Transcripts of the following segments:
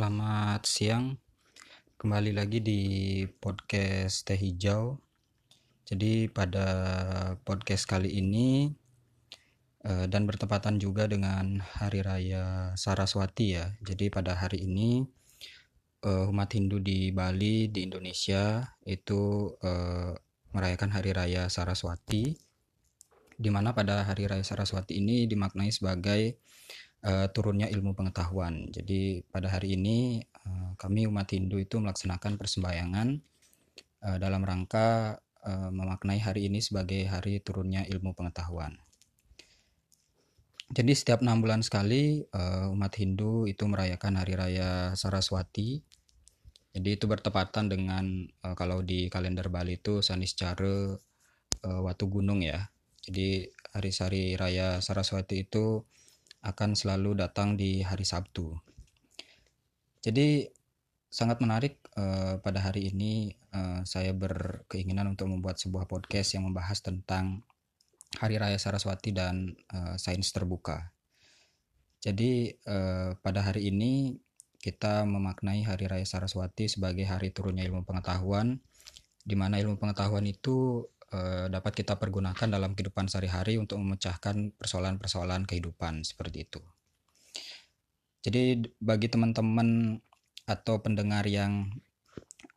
Selamat siang, kembali lagi di podcast Teh Hijau. Jadi pada podcast kali ini eh, dan bertepatan juga dengan Hari Raya Saraswati ya. Jadi pada hari ini eh, umat Hindu di Bali di Indonesia itu eh, merayakan Hari Raya Saraswati, di mana pada Hari Raya Saraswati ini dimaknai sebagai uh, turunnya ilmu pengetahuan. Jadi pada hari ini uh, kami umat Hindu itu melaksanakan persembahyangan uh, dalam rangka uh, memaknai hari ini sebagai hari turunnya ilmu pengetahuan. Jadi setiap enam bulan sekali uh, umat Hindu itu merayakan hari raya Saraswati. Jadi itu bertepatan dengan uh, kalau di kalender Bali itu Saniscara uh, Watu Gunung ya. Jadi hari-hari raya Saraswati itu akan selalu datang di hari Sabtu. Jadi sangat menarik uh, pada hari ini uh, saya berkeinginan untuk membuat sebuah podcast yang membahas tentang Hari Raya Saraswati dan uh, sains terbuka. Jadi pada hari ini kita memaknai Hari Raya Saraswati sebagai hari turunnya ilmu pengetahuan, di mana ilmu pengetahuan itu uh, dapat kita pergunakan dalam kehidupan sehari-hari untuk memecahkan persoalan-persoalan kehidupan seperti itu. Jadi bagi teman-teman atau pendengar yang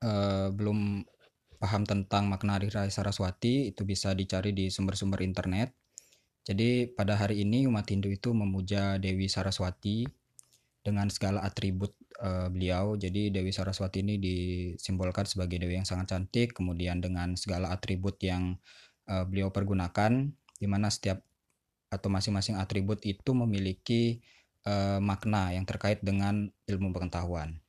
uh, belum paham tentang makna Hari Raya Saraswati itu bisa dicari di sumber-sumber internet. Jadi pada hari ini umat Hindu itu memuja Dewi Saraswati dengan segala atribut uh, beliau. Jadi Dewi Saraswati ini disimbolkan sebagai dewi yang sangat cantik, kemudian dengan segala atribut yang uh, beliau pergunakan, di mana setiap atau masing-masing atribut itu memiliki uh, makna yang terkait dengan ilmu pengetahuan.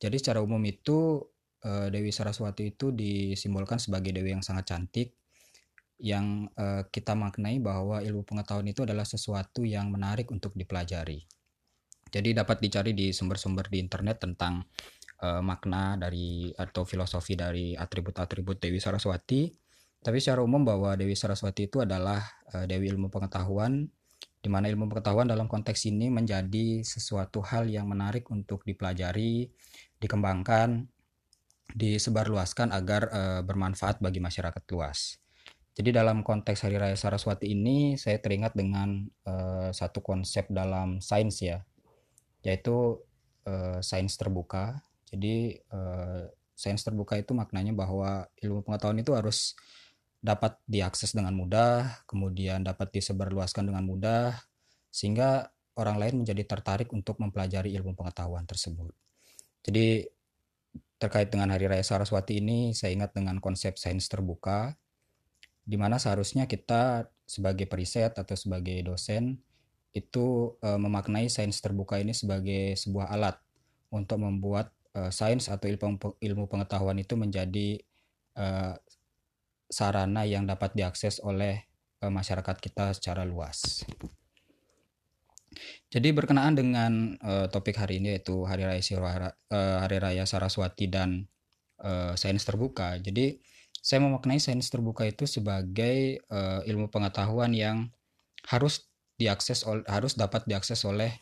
Jadi secara umum itu uh, Dewi Saraswati itu disimbolkan sebagai dewi yang sangat cantik, yang uh, kita maknai bahwa ilmu pengetahuan itu adalah sesuatu yang menarik untuk dipelajari. Jadi dapat dicari di sumber-sumber di internet tentang uh, makna dari atau filosofi dari atribut-atribut Dewi Saraswati. Tapi secara umum bahwa Dewi Saraswati itu adalah uh, Dewi ilmu pengetahuan di mana ilmu pengetahuan dalam konteks ini menjadi sesuatu hal yang menarik untuk dipelajari, dikembangkan, disebarluaskan agar uh, bermanfaat bagi masyarakat luas. Jadi dalam konteks Hari Raya Saraswati ini saya teringat dengan uh, satu konsep dalam sains ya, yaitu uh, sains terbuka. Jadi uh, sains terbuka itu maknanya bahwa ilmu pengetahuan itu harus dapat diakses dengan mudah, kemudian dapat disebarluaskan dengan mudah, sehingga orang lain menjadi tertarik untuk mempelajari ilmu pengetahuan tersebut. Jadi terkait dengan Hari Raya Saraswati ini, saya ingat dengan konsep sains terbuka, di mana seharusnya kita sebagai periset atau sebagai dosen itu uh, memaknai sains terbuka ini sebagai sebuah alat untuk membuat uh, sains atau ilmu, pengetahuan itu menjadi uh, sarana yang dapat diakses oleh uh, masyarakat kita secara luas. Jadi berkenaan dengan uh, topik hari ini yaitu Hari Raya Sirwara, uh, Hari Raya Saraswati dan uh, sains terbuka. Jadi saya memaknai sains terbuka itu sebagai uh, ilmu pengetahuan yang harus diakses harus dapat diakses oleh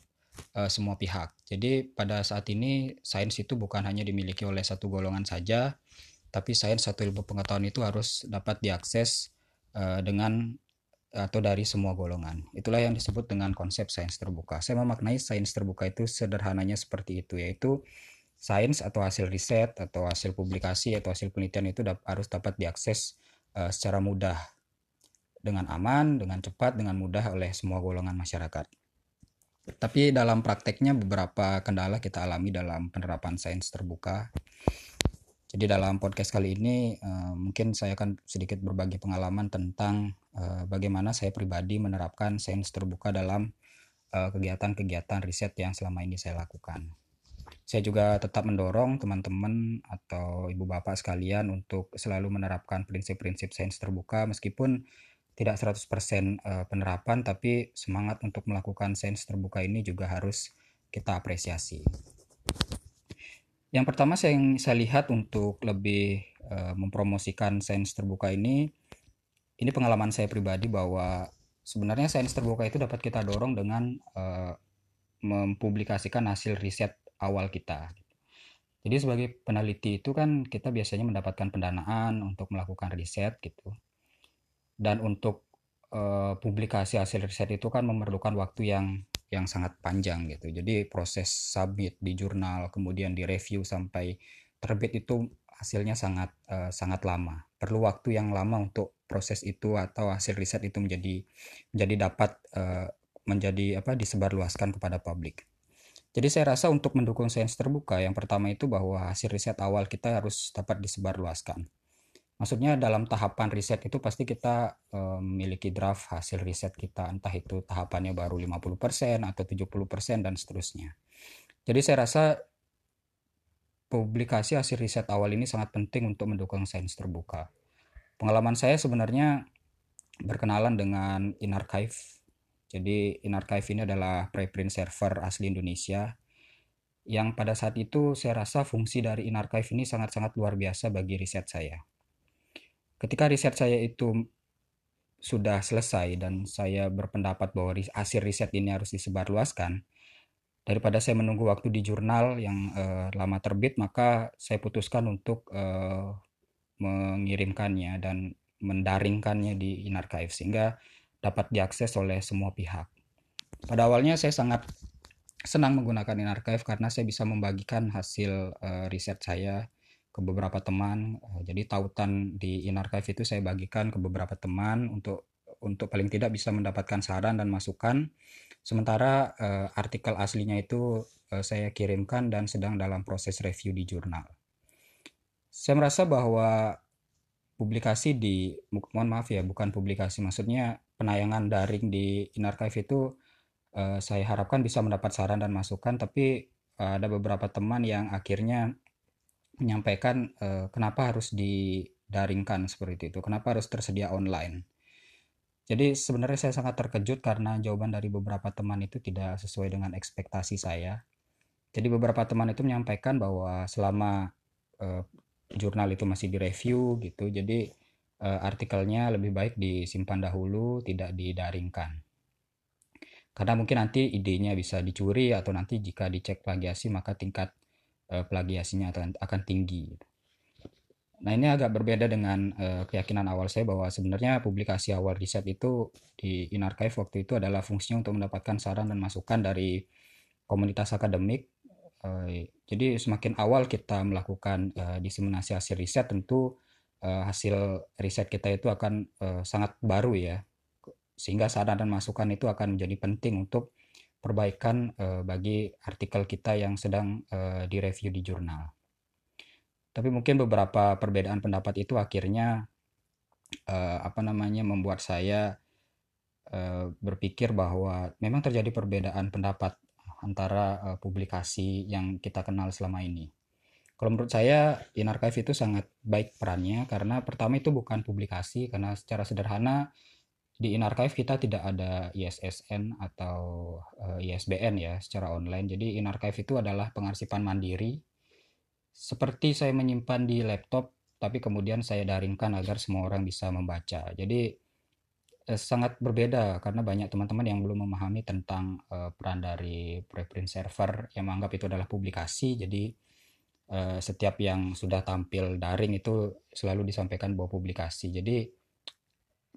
uh, semua pihak. Jadi pada saat ini sains itu bukan hanya dimiliki oleh satu golongan saja, tapi sains satu ilmu pengetahuan itu harus dapat diakses uh, dengan atau dari semua golongan. Itulah yang disebut dengan konsep sains terbuka. Saya memaknai sains terbuka itu sederhananya seperti itu, yaitu sains atau hasil riset atau hasil publikasi atau hasil penelitian itu harus dapat diakses uh, secara mudah dengan aman, dengan cepat, dengan mudah oleh semua golongan masyarakat. Tapi dalam prakteknya beberapa kendala kita alami dalam penerapan sains terbuka. Jadi dalam podcast kali ini uh, mungkin saya akan sedikit berbagi pengalaman tentang uh, bagaimana saya pribadi menerapkan sains terbuka dalam eh, kegiatan-kegiatan riset yang selama ini saya lakukan. Saya juga tetap mendorong teman-teman atau ibu bapak sekalian untuk selalu menerapkan prinsip-prinsip sains terbuka meskipun tidak 100% eh, penerapan tapi semangat untuk melakukan sains terbuka ini juga harus kita apresiasi. Yang pertama saya yang saya lihat untuk lebih uh, mempromosikan sains terbuka ini ini pengalaman saya pribadi bahwa sebenarnya sains terbuka itu dapat kita dorong dengan uh, mempublikasikan hasil riset awal kita. Jadi sebagai peneliti itu kan kita biasanya mendapatkan pendanaan untuk melakukan riset gitu. Dan untuk uh, publikasi hasil riset itu kan memerlukan waktu yang yang sangat panjang gitu. Jadi proses submit di jurnal, kemudian di review sampai terbit itu hasilnya sangat uh, sangat lama. Perlu waktu yang lama untuk proses itu atau hasil riset itu menjadi menjadi dapat uh, menjadi apa disebarluaskan kepada publik. Jadi saya rasa untuk mendukung sains terbuka yang pertama itu bahwa hasil riset awal kita harus dapat disebarluaskan. Maksudnya dalam tahapan riset itu pasti kita memiliki draft hasil riset kita, entah itu tahapannya baru 50% atau 70% dan seterusnya. Jadi saya rasa publikasi hasil riset awal ini sangat penting untuk mendukung sains terbuka. Pengalaman saya sebenarnya berkenalan dengan InArchive. Jadi InArchive ini adalah preprint server asli Indonesia yang pada saat itu saya rasa fungsi dari InArchive ini sangat-sangat luar biasa bagi riset saya ketika riset saya itu sudah selesai dan saya berpendapat bahwa hasil riset ini harus disebarluaskan, daripada saya menunggu waktu di jurnal yang uh, lama terbit, maka saya putuskan untuk uh, mengirimkannya dan mendaringkannya di InArchive sehingga dapat diakses oleh semua pihak. Pada awalnya saya sangat senang menggunakan InArchive karena saya bisa membagikan hasil uh, riset saya ke beberapa teman. Eh, jadi tautan di InArchive itu saya bagikan ke beberapa teman untuk untuk paling tidak bisa mendapatkan saran dan masukan. Sementara uh, artikel aslinya itu uh, saya kirimkan dan sedang dalam proses review di jurnal. Saya merasa bahwa publikasi di mohon maaf ya bukan publikasi maksudnya penayangan daring di InArchive itu uh, saya harapkan bisa mendapat saran dan masukan tapi ada beberapa teman yang akhirnya menyampaikan uh, kenapa harus didaringkan seperti itu, kenapa harus tersedia online. Jadi sebenarnya saya sangat terkejut karena jawaban dari beberapa teman itu tidak sesuai dengan ekspektasi saya. Jadi beberapa teman itu menyampaikan bahwa selama uh, jurnal itu masih direview gitu, jadi uh, artikelnya lebih baik disimpan dahulu, tidak didaringkan. Karena mungkin nanti idenya bisa dicuri atau nanti jika dicek plagiasi maka tingkat uh, plagiasinya akan, akan tinggi. Gitu. Nah ini agak berbeda dengan uh, keyakinan awal saya bahwa sebenarnya publikasi awal riset itu di InArchive waktu itu adalah fungsinya untuk mendapatkan saran dan masukan dari komunitas akademik. Uh, jadi semakin awal kita melakukan uh, diseminasi hasil riset tentu uh, hasil riset kita itu akan uh, sangat baru ya. Sehingga saran dan masukan itu akan menjadi penting untuk perbaikan uh, bagi artikel kita yang sedang uh, direview di jurnal. Tapi mungkin beberapa perbedaan pendapat itu akhirnya uh, apa namanya membuat saya uh, berpikir bahwa memang terjadi perbedaan pendapat antara uh, publikasi yang kita kenal selama ini. Kalau menurut saya, InArchive itu sangat baik perannya karena pertama itu bukan publikasi karena secara sederhana di InArchive kita tidak ada ISSN atau uh, eh, ISBN ya secara online. Jadi InArchive itu adalah pengarsipan mandiri. Seperti saya menyimpan di laptop, tapi kemudian saya daringkan agar semua orang bisa membaca. Jadi eh, sangat berbeda karena banyak teman-teman yang belum memahami tentang uh, peran dari preprint server yang menganggap itu adalah publikasi. Jadi uh, setiap yang sudah tampil daring itu selalu disampaikan bahwa publikasi. Jadi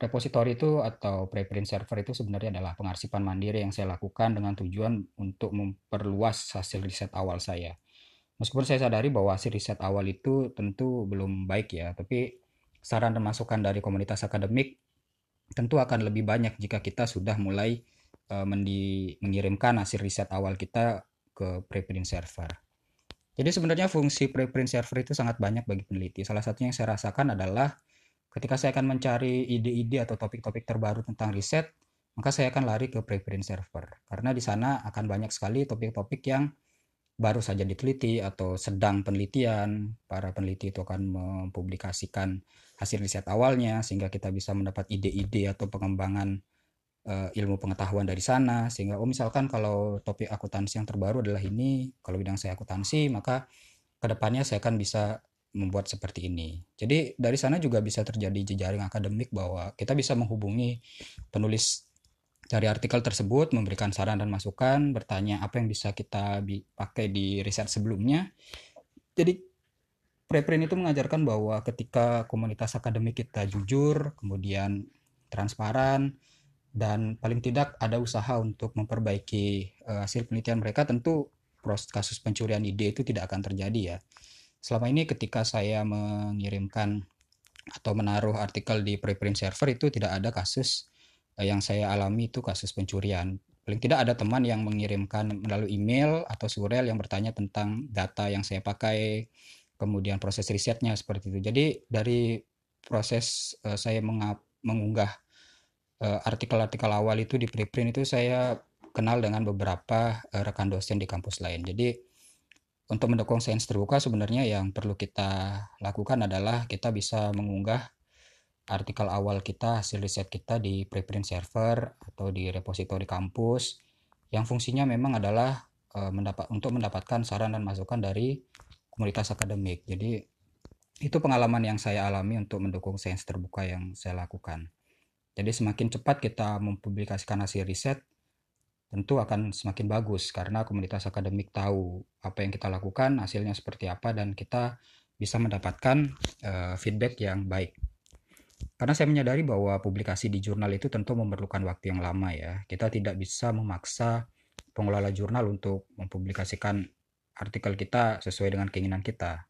Repositori itu atau preprint server itu sebenarnya adalah pengarsipan mandiri yang saya lakukan dengan tujuan untuk memperluas hasil riset awal saya. Meskipun saya sadari bahwa hasil riset awal itu tentu belum baik ya, tapi saran dan masukan dari komunitas akademik tentu akan lebih banyak jika kita sudah mulai uh, mengirimkan hasil riset awal kita ke preprint server. Jadi sebenarnya fungsi preprint server itu sangat banyak bagi peneliti. Salah satunya yang saya rasakan adalah Ketika saya akan mencari ide-ide atau topik-topik terbaru tentang riset, maka saya akan lari ke preprint server. Karena di sana akan banyak sekali topik-topik yang baru saja diteliti atau sedang penelitian. Para peneliti itu akan mempublikasikan hasil riset awalnya sehingga kita bisa mendapat ide-ide atau pengembangan uh, ilmu pengetahuan dari sana. Sehingga oh misalkan kalau topik akuntansi yang terbaru adalah ini, kalau bidang saya akuntansi, maka ke depannya saya akan bisa membuat seperti ini. Jadi dari sana juga bisa terjadi jejaring akademik bahwa kita bisa menghubungi penulis dari artikel tersebut memberikan saran dan masukan, bertanya apa yang bisa kita pakai di riset sebelumnya. Jadi preprint itu mengajarkan bahwa ketika komunitas akademik kita jujur, kemudian transparan, dan paling tidak ada usaha untuk memperbaiki uh, hasil penelitian mereka, tentu proses kasus pencurian ide itu tidak akan terjadi ya. Selama ini ketika saya mengirimkan atau menaruh artikel di preprint server itu tidak ada kasus Eh, yang saya alami itu kasus pencurian. Paling tidak ada teman yang mengirimkan melalui email atau surel yang bertanya tentang data yang saya pakai, kemudian proses risetnya seperti itu. Jadi dari proses uh, saya mengunggah uh, artikel-artikel awal itu di preprint itu saya kenal dengan beberapa rekan dosen di kampus lain. Jadi untuk mendukung sains terbuka sebenarnya yang perlu kita lakukan adalah kita bisa mengunggah artikel awal kita, hasil riset kita di preprint server atau di repositori kampus yang fungsinya memang adalah uh, mendapat untuk mendapatkan saran dan masukan dari komunitas akademik. Jadi itu pengalaman yang saya alami untuk mendukung sains terbuka yang saya lakukan. Jadi semakin cepat kita mempublikasikan hasil riset, tentu akan semakin bagus karena komunitas akademik tahu apa yang kita lakukan, hasilnya seperti apa, dan kita bisa mendapatkan uh, feedback yang baik. Karena saya menyadari bahwa publikasi di jurnal itu tentu memerlukan waktu yang lama ya. Kita tidak bisa memaksa pengelola jurnal untuk mempublikasikan artikel kita sesuai dengan keinginan kita.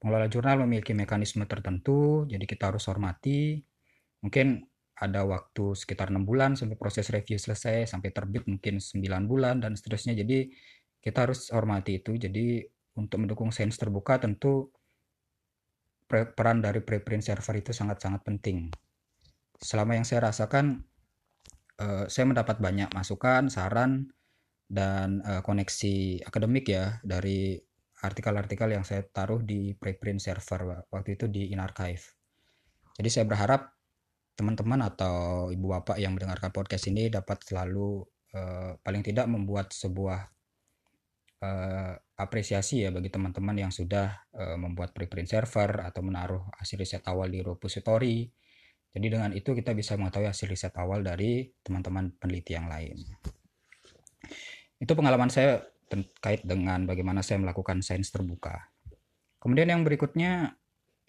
Pengelola jurnal memiliki mekanisme tertentu, jadi kita harus hormati. Mungkin ada waktu sekitar enam bulan sampai proses review selesai, sampai terbit mungkin 9 bulan dan seterusnya. Jadi kita harus hormati itu. Jadi untuk mendukung sains terbuka tentu peran dari preprint server itu sangat-sangat penting. Selama yang saya rasakan, uh, saya mendapat banyak masukan, saran, dan uh, koneksi akademik ya dari artikel-artikel yang saya taruh di preprint server waktu itu di InArchive. Jadi saya berharap teman-teman atau ibu bapak yang mendengarkan podcast ini dapat selalu uh, paling tidak membuat sebuah uh, apresiasi ya bagi teman-teman yang sudah uh, membuat preprint server atau menaruh hasil riset awal di repository. Jadi dengan itu kita bisa mengetahui hasil riset awal dari teman-teman peneliti yang lain. Itu pengalaman saya terkait dengan bagaimana saya melakukan sains terbuka. Kemudian yang berikutnya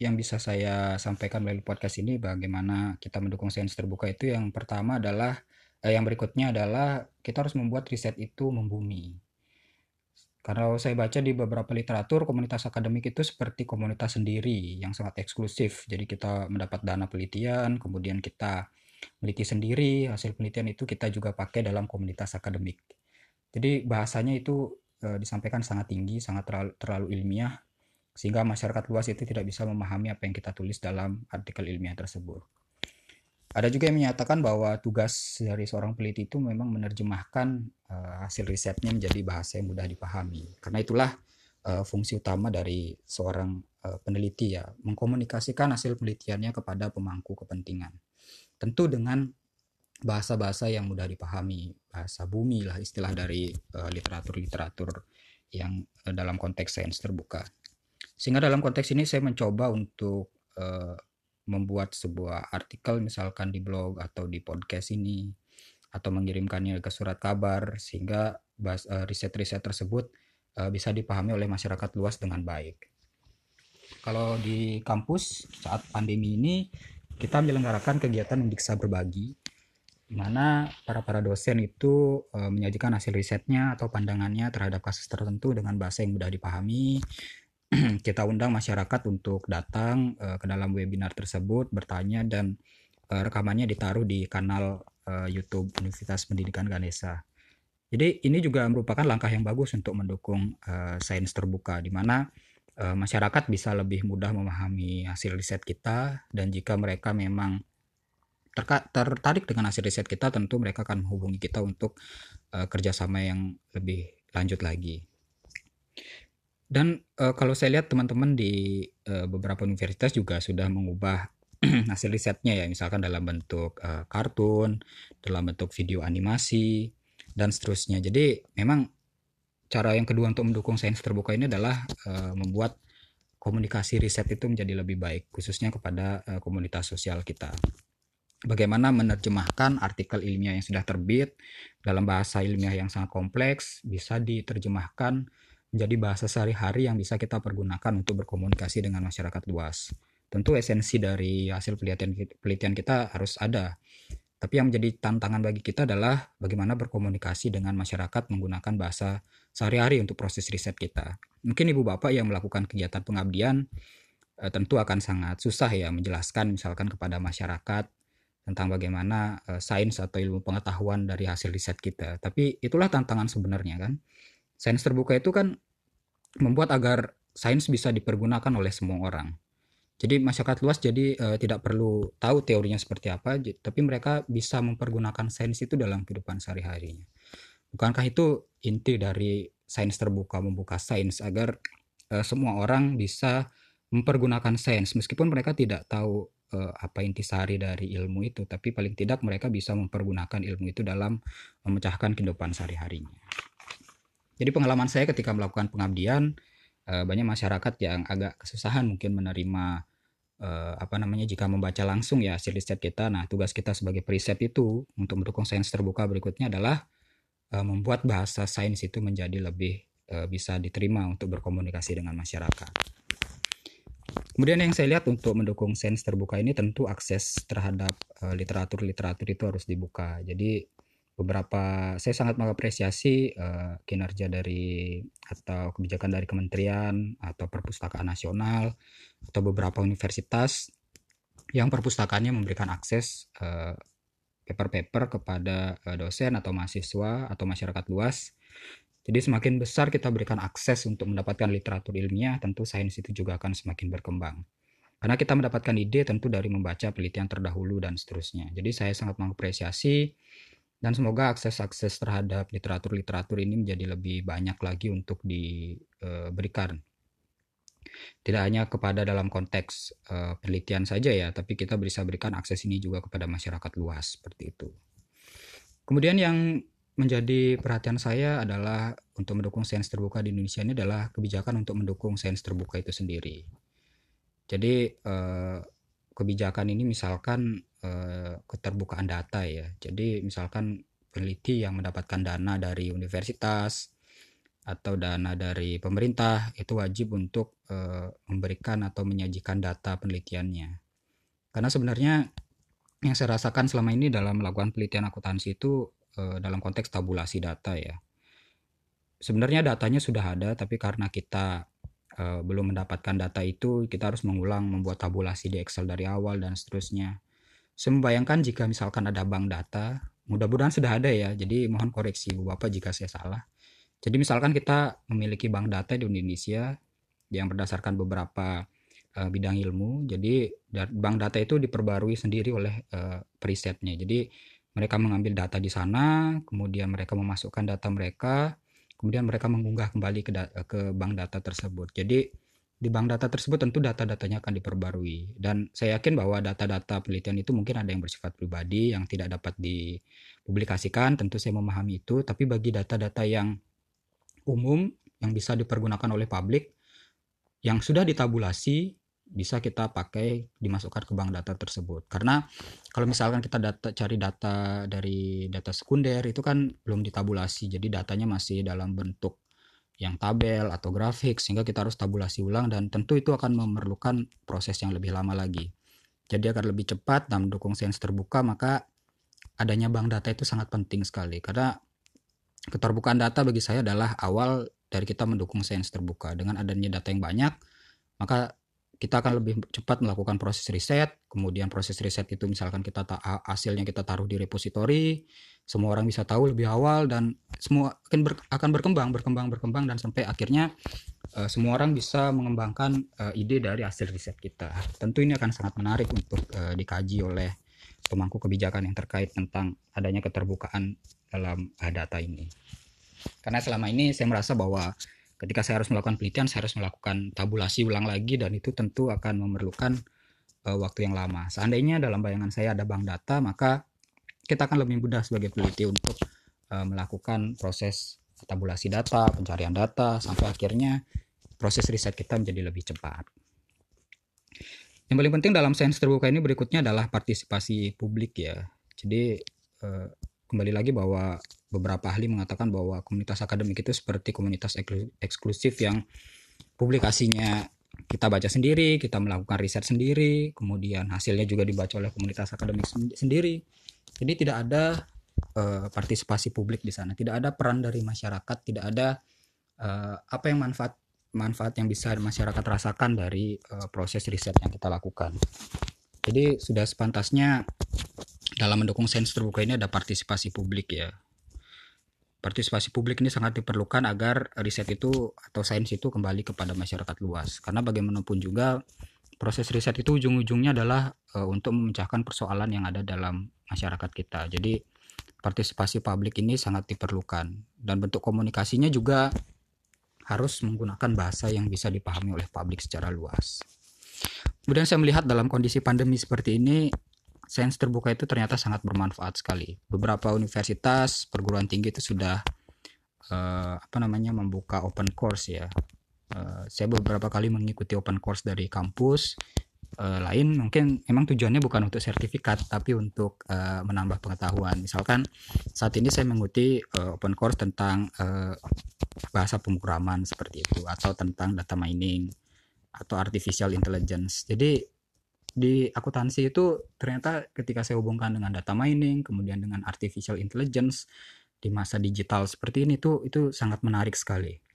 yang bisa saya sampaikan melalui podcast ini bagaimana kita mendukung sains terbuka itu yang pertama adalah eh, yang berikutnya adalah kita harus membuat riset itu membumi. Kalau saya baca di beberapa literatur, komunitas akademik itu seperti komunitas sendiri yang sangat eksklusif. Jadi kita mendapat dana penelitian, kemudian kita meneliti sendiri, hasil penelitian itu kita juga pakai dalam komunitas akademik. Jadi bahasanya itu e, disampaikan sangat tinggi, sangat terlalu, terlalu ilmiah, sehingga masyarakat luas itu tidak bisa memahami apa yang kita tulis dalam artikel ilmiah tersebut. Ada juga yang menyatakan bahwa tugas dari seorang peneliti itu memang menerjemahkan uh, hasil risetnya menjadi bahasa yang mudah dipahami. Karena itulah uh, fungsi utama dari seorang uh, peneliti ya, mengkomunikasikan hasil penelitiannya kepada pemangku kepentingan. Tentu dengan bahasa-bahasa yang mudah dipahami, bahasa bumi lah istilah dari literatur-literatur yang dalam konteks sains terbuka. Sehingga dalam konteks ini saya mencoba untuk uh, membuat sebuah artikel misalkan di blog atau di podcast ini atau mengirimkannya ke surat kabar sehingga uh, riset-riset tersebut uh, bisa dipahami oleh masyarakat luas dengan baik. Kalau di kampus saat pandemi ini kita menyelenggarakan kegiatan Undiksa berbagi di mana para para dosen itu menyajikan hasil risetnya atau pandangannya terhadap kasus tertentu dengan bahasa yang mudah dipahami kita undang masyarakat untuk datang uh, ke dalam webinar tersebut, bertanya dan uh, rekamannya ditaruh di kanal uh, YouTube Universitas Pendidikan Ganesha. Jadi ini juga merupakan langkah yang bagus untuk mendukung uh, sains terbuka, di mana uh, masyarakat bisa lebih mudah memahami hasil riset kita dan jika mereka memang tertarik dengan hasil riset kita, tentu mereka akan menghubungi kita untuk uh, kerjasama yang lebih lanjut lagi. Dan uh, kalau saya lihat teman-teman di uh, beberapa universitas juga sudah mengubah hasil risetnya ya, misalkan dalam bentuk uh, kartun, dalam bentuk video animasi dan seterusnya. Jadi memang cara yang kedua untuk mendukung sains terbuka ini adalah uh, membuat komunikasi riset itu menjadi lebih baik, khususnya kepada uh, komunitas sosial kita. bagaimana menerjemahkan artikel ilmiah yang sudah terbit dalam bahasa ilmiah yang sangat kompleks bisa diterjemahkan menjadi bahasa sehari-hari yang bisa kita pergunakan untuk berkomunikasi dengan masyarakat luas. Tentu esensi dari hasil penelitian penelitian kita harus ada. Tapi yang menjadi tantangan bagi kita adalah bagaimana berkomunikasi dengan masyarakat menggunakan bahasa sehari-hari untuk proses riset kita. Mungkin ibu bapak yang melakukan kegiatan pengabdian eh, tentu akan sangat susah ya menjelaskan misalkan kepada masyarakat tentang bagaimana uh, sains atau ilmu pengetahuan dari hasil riset kita. Tapi itulah tantangan sebenarnya kan. Sains terbuka itu kan membuat agar sains bisa dipergunakan oleh semua orang. Jadi masyarakat luas jadi uh, tidak perlu tahu teorinya seperti apa, tapi mereka bisa mempergunakan sains itu dalam kehidupan sehari-harinya. Bukankah itu inti dari sains terbuka membuka sains agar uh, semua orang bisa mempergunakan sains meskipun mereka tidak tahu uh, apa intisari dari ilmu itu, tapi paling tidak mereka bisa mempergunakan ilmu itu dalam memecahkan kehidupan sehari-harinya. Jadi pengalaman saya ketika melakukan pengabdian, uh, banyak masyarakat yang agak kesusahan mungkin menerima uh, apa namanya jika membaca langsung ya hasil riset kita. Nah, tugas kita sebagai periset itu untuk mendukung sains terbuka berikutnya adalah uh, membuat bahasa sains itu menjadi lebih bisa diterima untuk berkomunikasi dengan masyarakat. Kemudian yang saya lihat untuk mendukung sains terbuka ini tentu akses terhadap eh, literatur-literatur itu harus dibuka. Jadi beberapa saya sangat mengapresiasi uh, kinerja dari atau kebijakan dari kementerian atau perpustakaan nasional atau beberapa universitas yang perpustakaannya memberikan akses eh, paper-paper kepada uh, dosen atau mahasiswa atau masyarakat luas jadi semakin besar kita berikan akses untuk mendapatkan literatur ilmiah, tentu sains itu juga akan semakin berkembang. Karena kita mendapatkan ide tentu dari membaca penelitian terdahulu dan seterusnya. Jadi saya sangat mengapresiasi dan semoga akses-akses terhadap literatur-literatur ini menjadi lebih banyak lagi untuk diberikan. Tidak hanya kepada dalam konteks uh, penelitian saja ya, tapi kita bisa berikan akses ini juga kepada masyarakat luas seperti itu. Kemudian yang menjadi perhatian saya adalah untuk mendukung sains terbuka di Indonesia ini adalah kebijakan untuk mendukung sains terbuka itu sendiri. Jadi eh, kebijakan ini misalkan eh, keterbukaan data ya. Jadi misalkan peneliti yang mendapatkan dana dari universitas atau dana dari pemerintah itu wajib untuk eh, memberikan atau menyajikan data penelitiannya. Karena sebenarnya yang saya rasakan selama ini dalam melakukan penelitian akuntansi itu uh, dalam konteks tabulasi data ya. Sebenarnya datanya sudah ada, tapi karena kita belum mendapatkan data itu, kita harus mengulang membuat tabulasi di Excel dari awal dan seterusnya. Saya membayangkan jika misalkan ada bank data, mudah-mudahan sudah ada ya, jadi mohon koreksi Bu Bapak jika saya salah. Jadi misalkan kita memiliki bank data di Indonesia yang berdasarkan beberapa uh, bidang ilmu, jadi bank data itu diperbarui sendiri oleh uh, perisetnya. Jadi mereka mengambil data di sana, kemudian mereka memasukkan data mereka, kemudian mereka mengunggah kembali ke, ke bank data tersebut. Jadi di bank data tersebut tentu data-datanya akan diperbarui. Dan saya yakin bahwa data-data penelitian itu mungkin ada yang bersifat pribadi yang tidak dapat dipublikasikan tentu saya memahami itu. Tapi bagi data-data yang umum yang bisa dipergunakan oleh publik yang sudah ditabulasi bisa kita pakai dimasukkan ke bank data tersebut. Karena kalau misalkan kita data cari data dari data sekunder itu kan belum ditabulasi. Jadi datanya masih dalam bentuk yang tabel atau grafik sehingga kita harus tabulasi ulang dan tentu itu akan memerlukan proses yang lebih lama lagi. Jadi agar lebih cepat dan mendukung sains terbuka maka adanya bank data itu sangat penting sekali. Karena keterbukaan data bagi saya adalah awal dari kita mendukung sains terbuka. Dengan adanya data yang banyak maka kita akan lebih cepat melakukan proses riset. Kemudian proses riset itu misalkan kita hasilnya kita taruh di repositori, semua orang bisa tahu lebih awal dan semua akan ber, akan berkembang, berkembang, berkembang dan sampai akhirnya uh, semua orang bisa mengembangkan uh, ide dari hasil riset kita. Tentu ini akan sangat menarik untuk uh, dikaji oleh pemangku kebijakan yang terkait tentang adanya keterbukaan dalam uh, data ini. Karena selama ini saya merasa bahwa ketika saya harus melakukan penelitian saya harus melakukan tabulasi ulang lagi dan itu tentu akan memerlukan uh, waktu yang lama seandainya dalam bayangan saya ada bank data maka kita akan lebih mudah sebagai peneliti untuk uh, melakukan proses tabulasi data pencarian data sampai akhirnya proses riset kita menjadi lebih cepat Yang paling penting dalam sains terbuka ini berikutnya adalah partisipasi publik ya. Jadi eh, kembali lagi bahwa beberapa ahli mengatakan bahwa komunitas akademik itu seperti komunitas eksklusif yang publikasinya kita baca sendiri, kita melakukan riset sendiri, kemudian hasilnya juga dibaca oleh komunitas akademik sendiri. Jadi tidak ada uh, partisipasi publik di sana, tidak ada peran dari masyarakat, tidak ada uh, apa yang manfaat manfaat yang bisa masyarakat rasakan dari uh, proses riset yang kita lakukan. Jadi sudah sepantasnya dalam mendukung sains terbuka ini ada partisipasi publik ya. Partisipasi publik ini sangat diperlukan agar riset itu atau sains itu kembali kepada masyarakat luas. Karena bagaimanapun juga proses riset itu ujung-ujungnya adalah uh, untuk memecahkan persoalan yang ada dalam masyarakat kita. Jadi partisipasi publik ini sangat diperlukan dan bentuk komunikasinya juga harus menggunakan bahasa yang bisa dipahami oleh publik secara luas. Kemudian saya melihat dalam kondisi pandemi seperti ini, sains terbuka itu ternyata sangat bermanfaat sekali. Beberapa universitas, perguruan tinggi itu sudah uh, apa namanya membuka open course ya. Uh, saya beberapa kali mengikuti open course dari kampus uh, lain mungkin memang tujuannya bukan untuk sertifikat tapi untuk uh, menambah pengetahuan. Misalkan saat ini saya mengikuti uh, open course tentang uh, bahasa pemrograman seperti itu atau tentang data mining atau artificial intelligence. Jadi di akuntansi itu ternyata ketika saya hubungkan dengan data mining, kemudian dengan artificial intelligence di masa digital seperti ini tuh itu sangat menarik sekali.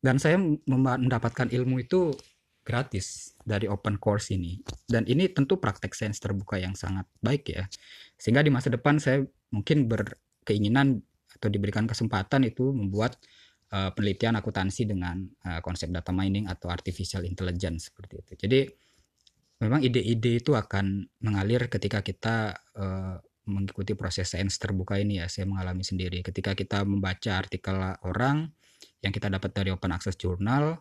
Dan saya mendapatkan ilmu itu gratis dari open course ini. Dan ini tentu praktek sains terbuka yang sangat baik ya. Sehingga di masa depan saya mungkin berkeinginan atau diberikan kesempatan itu membuat uh, penelitian akuntansi dengan uh, konsep data mining atau artificial intelligence seperti itu. Jadi memang ide-ide itu akan mengalir ketika kita uh, mengikuti proses sains terbuka ini ya. Saya mengalami sendiri ketika kita membaca artikel orang yang kita dapat dari open access journal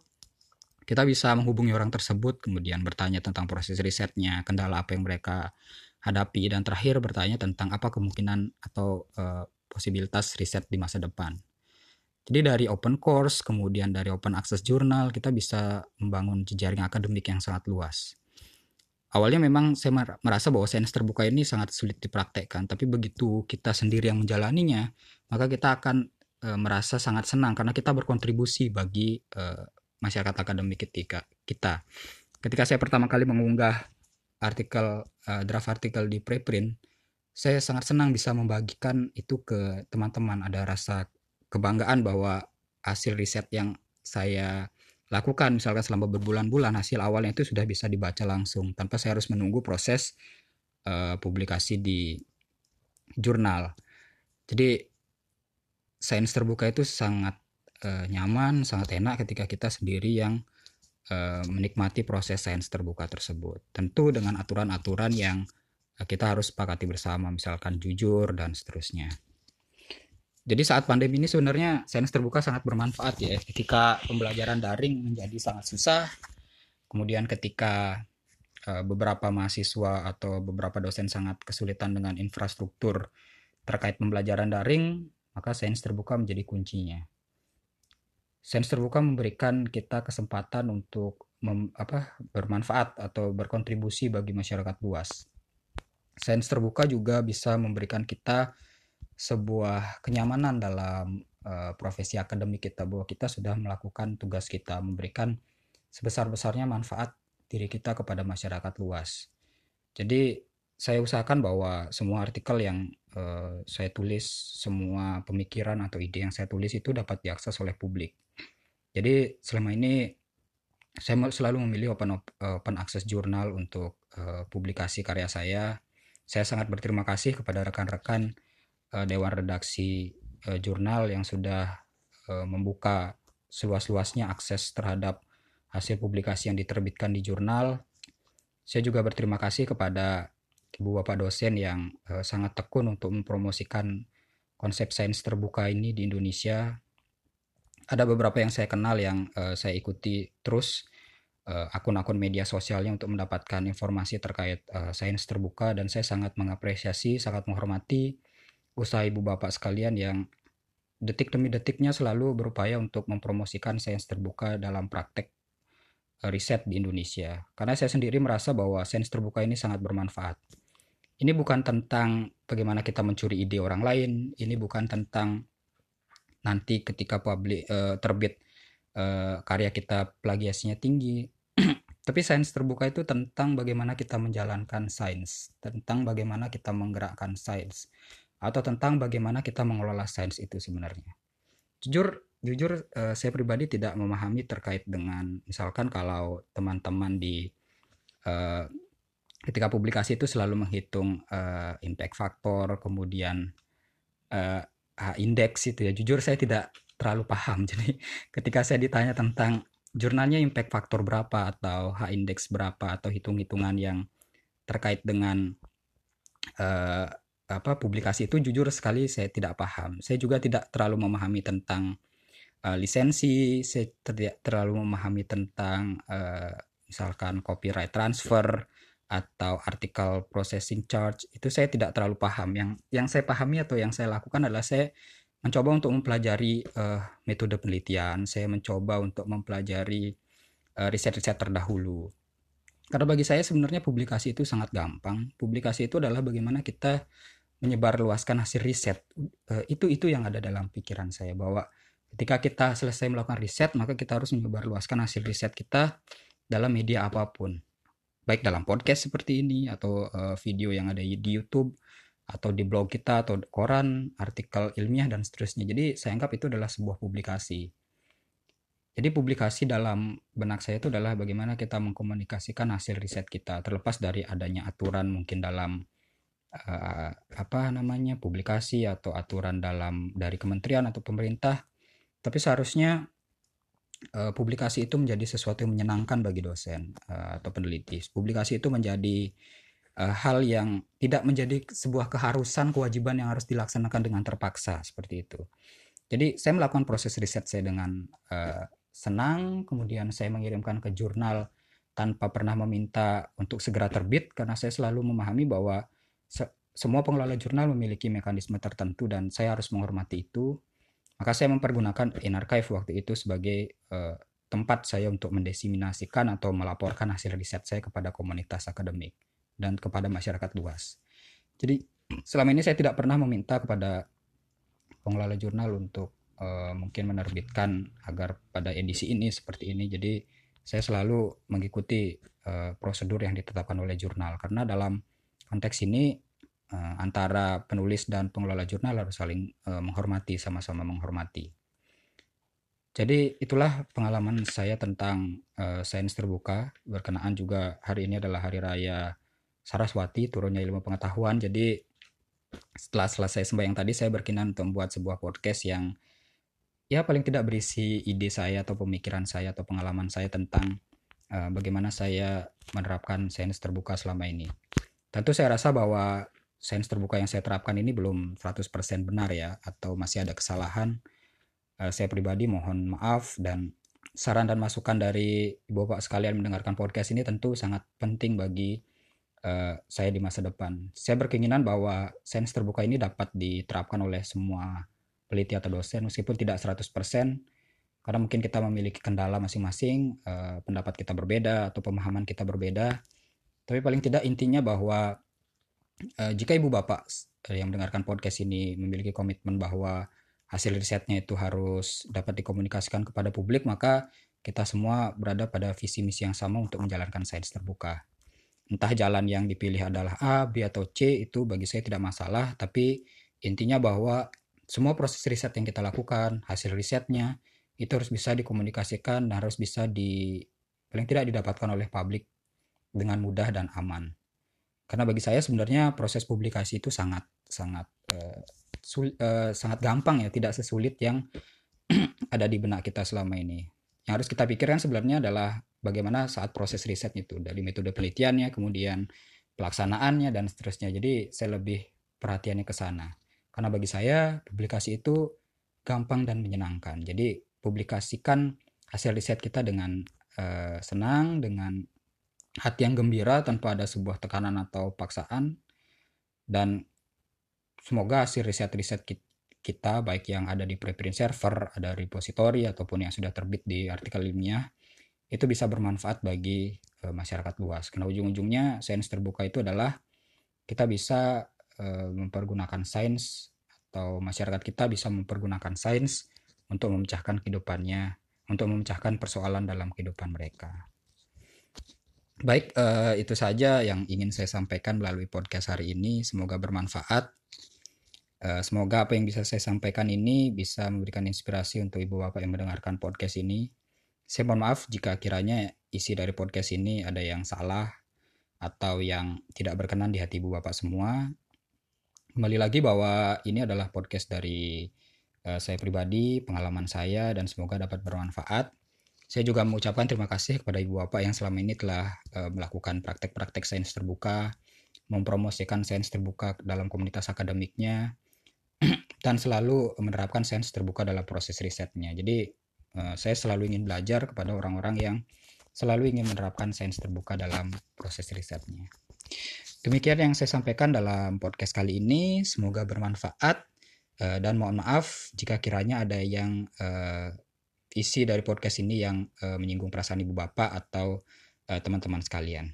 kita bisa menghubungi orang tersebut, kemudian bertanya tentang proses risetnya, kendala apa yang mereka hadapi, dan terakhir bertanya tentang apa kemungkinan atau uh, posibilitas riset di masa depan. Jadi dari open course, kemudian dari open access journal, kita bisa membangun jejaring akademik yang sangat luas. Awalnya memang saya merasa bahwa sains terbuka ini sangat sulit dipraktekkan, tapi begitu kita sendiri yang menjalaninya, maka kita akan e, merasa sangat senang karena kita berkontribusi bagi e, masyarakat akademik ketika kita. Ketika saya pertama kali mengunggah artikel uh, draft artikel di preprint, saya sangat senang bisa membagikan itu ke teman-teman. Ada rasa kebanggaan bahwa hasil riset yang saya lakukan misalkan selama berbulan-bulan hasil awalnya itu sudah bisa dibaca langsung tanpa saya harus menunggu proses uh, publikasi di jurnal. Jadi sains terbuka itu sangat uh, nyaman, sangat enak ketika kita sendiri yang uh, menikmati proses sains terbuka tersebut. Tentu dengan aturan-aturan yang uh, kita harus sepakati bersama, misalkan jujur dan seterusnya. Jadi saat pandemi ini sebenarnya sains terbuka sangat bermanfaat ya. Ketika pembelajaran daring menjadi sangat susah, kemudian ketika beberapa mahasiswa atau beberapa dosen sangat kesulitan dengan infrastruktur terkait pembelajaran daring, maka sains terbuka menjadi kuncinya. Sains terbuka memberikan kita kesempatan untuk mem, apa, bermanfaat atau berkontribusi bagi masyarakat luas. Sains terbuka juga bisa memberikan kita sebuah kenyamanan dalam uh, profesi akademik kita bahwa kita sudah melakukan tugas kita memberikan sebesar-besarnya manfaat diri kita kepada masyarakat luas. Jadi saya usahakan bahwa semua artikel yang uh, saya tulis, semua pemikiran atau ide yang saya tulis itu dapat diakses oleh publik. Jadi selama ini saya selalu memilih open open access jurnal untuk uh, publikasi karya saya. Saya sangat berterima kasih kepada rekan-rekan uh, dewan redaksi uh, jurnal yang sudah uh, membuka seluas-luasnya akses terhadap hasil publikasi yang diterbitkan di jurnal. Saya juga berterima kasih kepada ibu bapak dosen yang uh, sangat tekun untuk mempromosikan konsep sains terbuka ini di Indonesia. Ada beberapa yang saya kenal yang uh, saya ikuti terus akun-akun uh, media sosialnya untuk mendapatkan informasi terkait uh, sains terbuka dan saya sangat mengapresiasi, sangat menghormati usaha ibu bapak sekalian yang detik demi detiknya selalu berupaya untuk mempromosikan sains terbuka dalam praktek riset di Indonesia. Karena saya sendiri merasa bahwa sains terbuka ini sangat bermanfaat. Ini bukan tentang bagaimana kita mencuri ide orang lain, ini bukan tentang nanti ketika publik uh, terbit uh, karya kita plagiasinya tinggi. Tapi sains terbuka itu tentang bagaimana kita menjalankan sains, tentang bagaimana kita menggerakkan sains, atau tentang bagaimana kita mengelola sains itu sebenarnya. Jujur, jujur uh, saya pribadi tidak memahami terkait dengan misalkan kalau teman-teman di ketika publikasi itu selalu menghitung uh, impact factor, kemudian uh, indeks itu ya. Jujur saya tidak terlalu paham. Jadi ketika saya ditanya tentang jurnalnya impact factor berapa atau H index berapa atau hitung-hitungan yang terkait dengan uh, apa publikasi itu jujur sekali saya tidak paham. Saya juga tidak terlalu memahami tentang uh, lisensi, saya tidak terlalu memahami tentang uh, misalkan copyright transfer atau artikel processing charge itu saya tidak terlalu paham. Yang yang saya pahami atau yang saya lakukan adalah saya mencoba untuk mempelajari uh, metode penelitian, saya mencoba untuk mempelajari uh, riset-riset terdahulu. Karena bagi saya sebenarnya publikasi itu sangat gampang. Publikasi itu adalah bagaimana kita menyebarluaskan hasil riset. Uh, itu itu yang ada dalam pikiran saya bahwa Ketika kita selesai melakukan riset, maka kita harus menyebarluaskan hasil riset kita dalam media apa pun. Baik dalam podcast seperti ini atau uh, video yang ada di YouTube atau di blog kita atau koran, artikel ilmiah dan seterusnya. Jadi saya anggap itu adalah sebuah publikasi. Jadi publikasi dalam benak saya itu adalah bagaimana kita mengkomunikasikan hasil riset kita terlepas dari adanya aturan mungkin dalam uh, apa namanya publikasi atau aturan dalam dari kementerian atau pemerintah tapi seharusnya uh, publikasi itu menjadi sesuatu yang menyenangkan bagi dosen uh, atau peneliti. Publikasi itu menjadi uh, hal yang tidak menjadi sebuah keharusan kewajiban yang harus dilaksanakan dengan terpaksa seperti itu. Jadi saya melakukan proses riset saya dengan uh, senang, kemudian saya mengirimkan ke jurnal tanpa pernah meminta untuk segera terbit karena saya selalu memahami bahwa se semua pengelola jurnal memiliki mekanisme tertentu dan saya harus menghormati itu maka saya mempergunakan InArchive waktu itu sebagai uh, tempat saya untuk mendiseminasikan atau melaporkan hasil riset saya kepada komunitas akademik dan kepada masyarakat luas. Jadi selama ini saya tidak pernah meminta kepada pengelola jurnal untuk uh, mungkin menerbitkan agar pada edisi ini seperti ini. Jadi saya selalu mengikuti uh, prosedur yang ditetapkan oleh jurnal karena dalam konteks ini uh, antara penulis dan pengelola jurnal harus saling uh, menghormati, sama-sama menghormati. Jadi itulah pengalaman saya tentang uh, sains terbuka. Berkenaan juga hari ini adalah hari raya Saraswati, turunnya ilmu pengetahuan. Jadi setelah selesai sembahyang tadi saya berkenan untuk membuat sebuah podcast yang ya paling tidak berisi ide saya atau pemikiran saya atau pengalaman saya tentang uh, bagaimana saya menerapkan sains terbuka selama ini. Tentu saya rasa bahwa sains terbuka yang saya terapkan ini belum 100% benar ya atau masih ada kesalahan. Uh, saya pribadi mohon maaf dan saran dan masukan dari Bapak sekalian mendengarkan podcast ini tentu sangat penting bagi uh, saya di masa depan. Saya berkeinginan bahwa sains terbuka ini dapat diterapkan oleh semua peneliti atau dosen meskipun tidak 100% karena mungkin kita memiliki kendala masing-masing, uh, pendapat kita berbeda atau pemahaman kita berbeda. Tapi paling tidak intinya bahwa uh, jika ibu bapak uh, yang mendengarkan podcast ini memiliki komitmen bahwa hasil risetnya itu harus dapat dikomunikasikan kepada publik, maka kita semua berada pada visi misi yang sama untuk menjalankan sains terbuka. Entah jalan yang dipilih adalah A, B, atau C, itu bagi saya tidak masalah, tapi intinya bahwa semua proses riset yang kita lakukan, hasil risetnya, itu harus bisa dikomunikasikan dan harus bisa di paling tidak didapatkan oleh publik dengan mudah dan aman karena bagi saya sebenarnya proses publikasi itu sangat sangat uh, sul, uh, sangat gampang ya tidak sesulit yang ada di benak kita selama ini. Yang harus kita pikirkan sebenarnya adalah bagaimana saat proses riset itu dari metode penelitiannya kemudian pelaksanaannya dan seterusnya. Jadi saya lebih perhatiannya ke sana. Karena bagi saya publikasi itu gampang dan menyenangkan. Jadi publikasikan hasil riset kita dengan uh, senang dengan hati yang gembira tanpa ada sebuah tekanan atau paksaan dan semoga hasil riset-riset kita baik yang ada di preprint server, ada repository ataupun yang sudah terbit di artikel ilmiah itu bisa bermanfaat bagi uh, masyarakat luas. Karena ujung-ujungnya sains terbuka itu adalah kita bisa uh, mempergunakan sains atau masyarakat kita bisa mempergunakan sains untuk memecahkan kehidupannya, untuk memecahkan persoalan dalam kehidupan mereka. Baik, uh, itu saja yang ingin saya sampaikan melalui podcast hari ini. Semoga bermanfaat. Uh, semoga apa yang bisa saya sampaikan ini bisa memberikan inspirasi untuk ibu bapak yang mendengarkan podcast ini. Saya mohon maaf jika kiranya isi dari podcast ini ada yang salah atau yang tidak berkenan di hati ibu bapak semua. Kembali lagi bahwa ini adalah podcast dari uh, saya pribadi, pengalaman saya, dan semoga dapat bermanfaat. Saya juga mengucapkan terima kasih kepada ibu bapak yang selama ini telah uh, melakukan praktek-praktek sains terbuka, mempromosikan sains terbuka dalam komunitas akademiknya, dan selalu menerapkan sains terbuka dalam proses risetnya. Jadi uh, saya selalu ingin belajar kepada orang-orang yang selalu ingin menerapkan sains terbuka dalam proses risetnya. Demikian yang saya sampaikan dalam podcast kali ini. Semoga bermanfaat uh, dan mohon maaf jika kiranya ada yang isi dari podcast ini yang uh, menyinggung perasaan ibu bapak atau teman-teman uh, sekalian.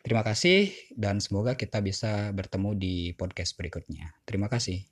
Terima kasih dan semoga kita bisa bertemu di podcast berikutnya. Terima kasih.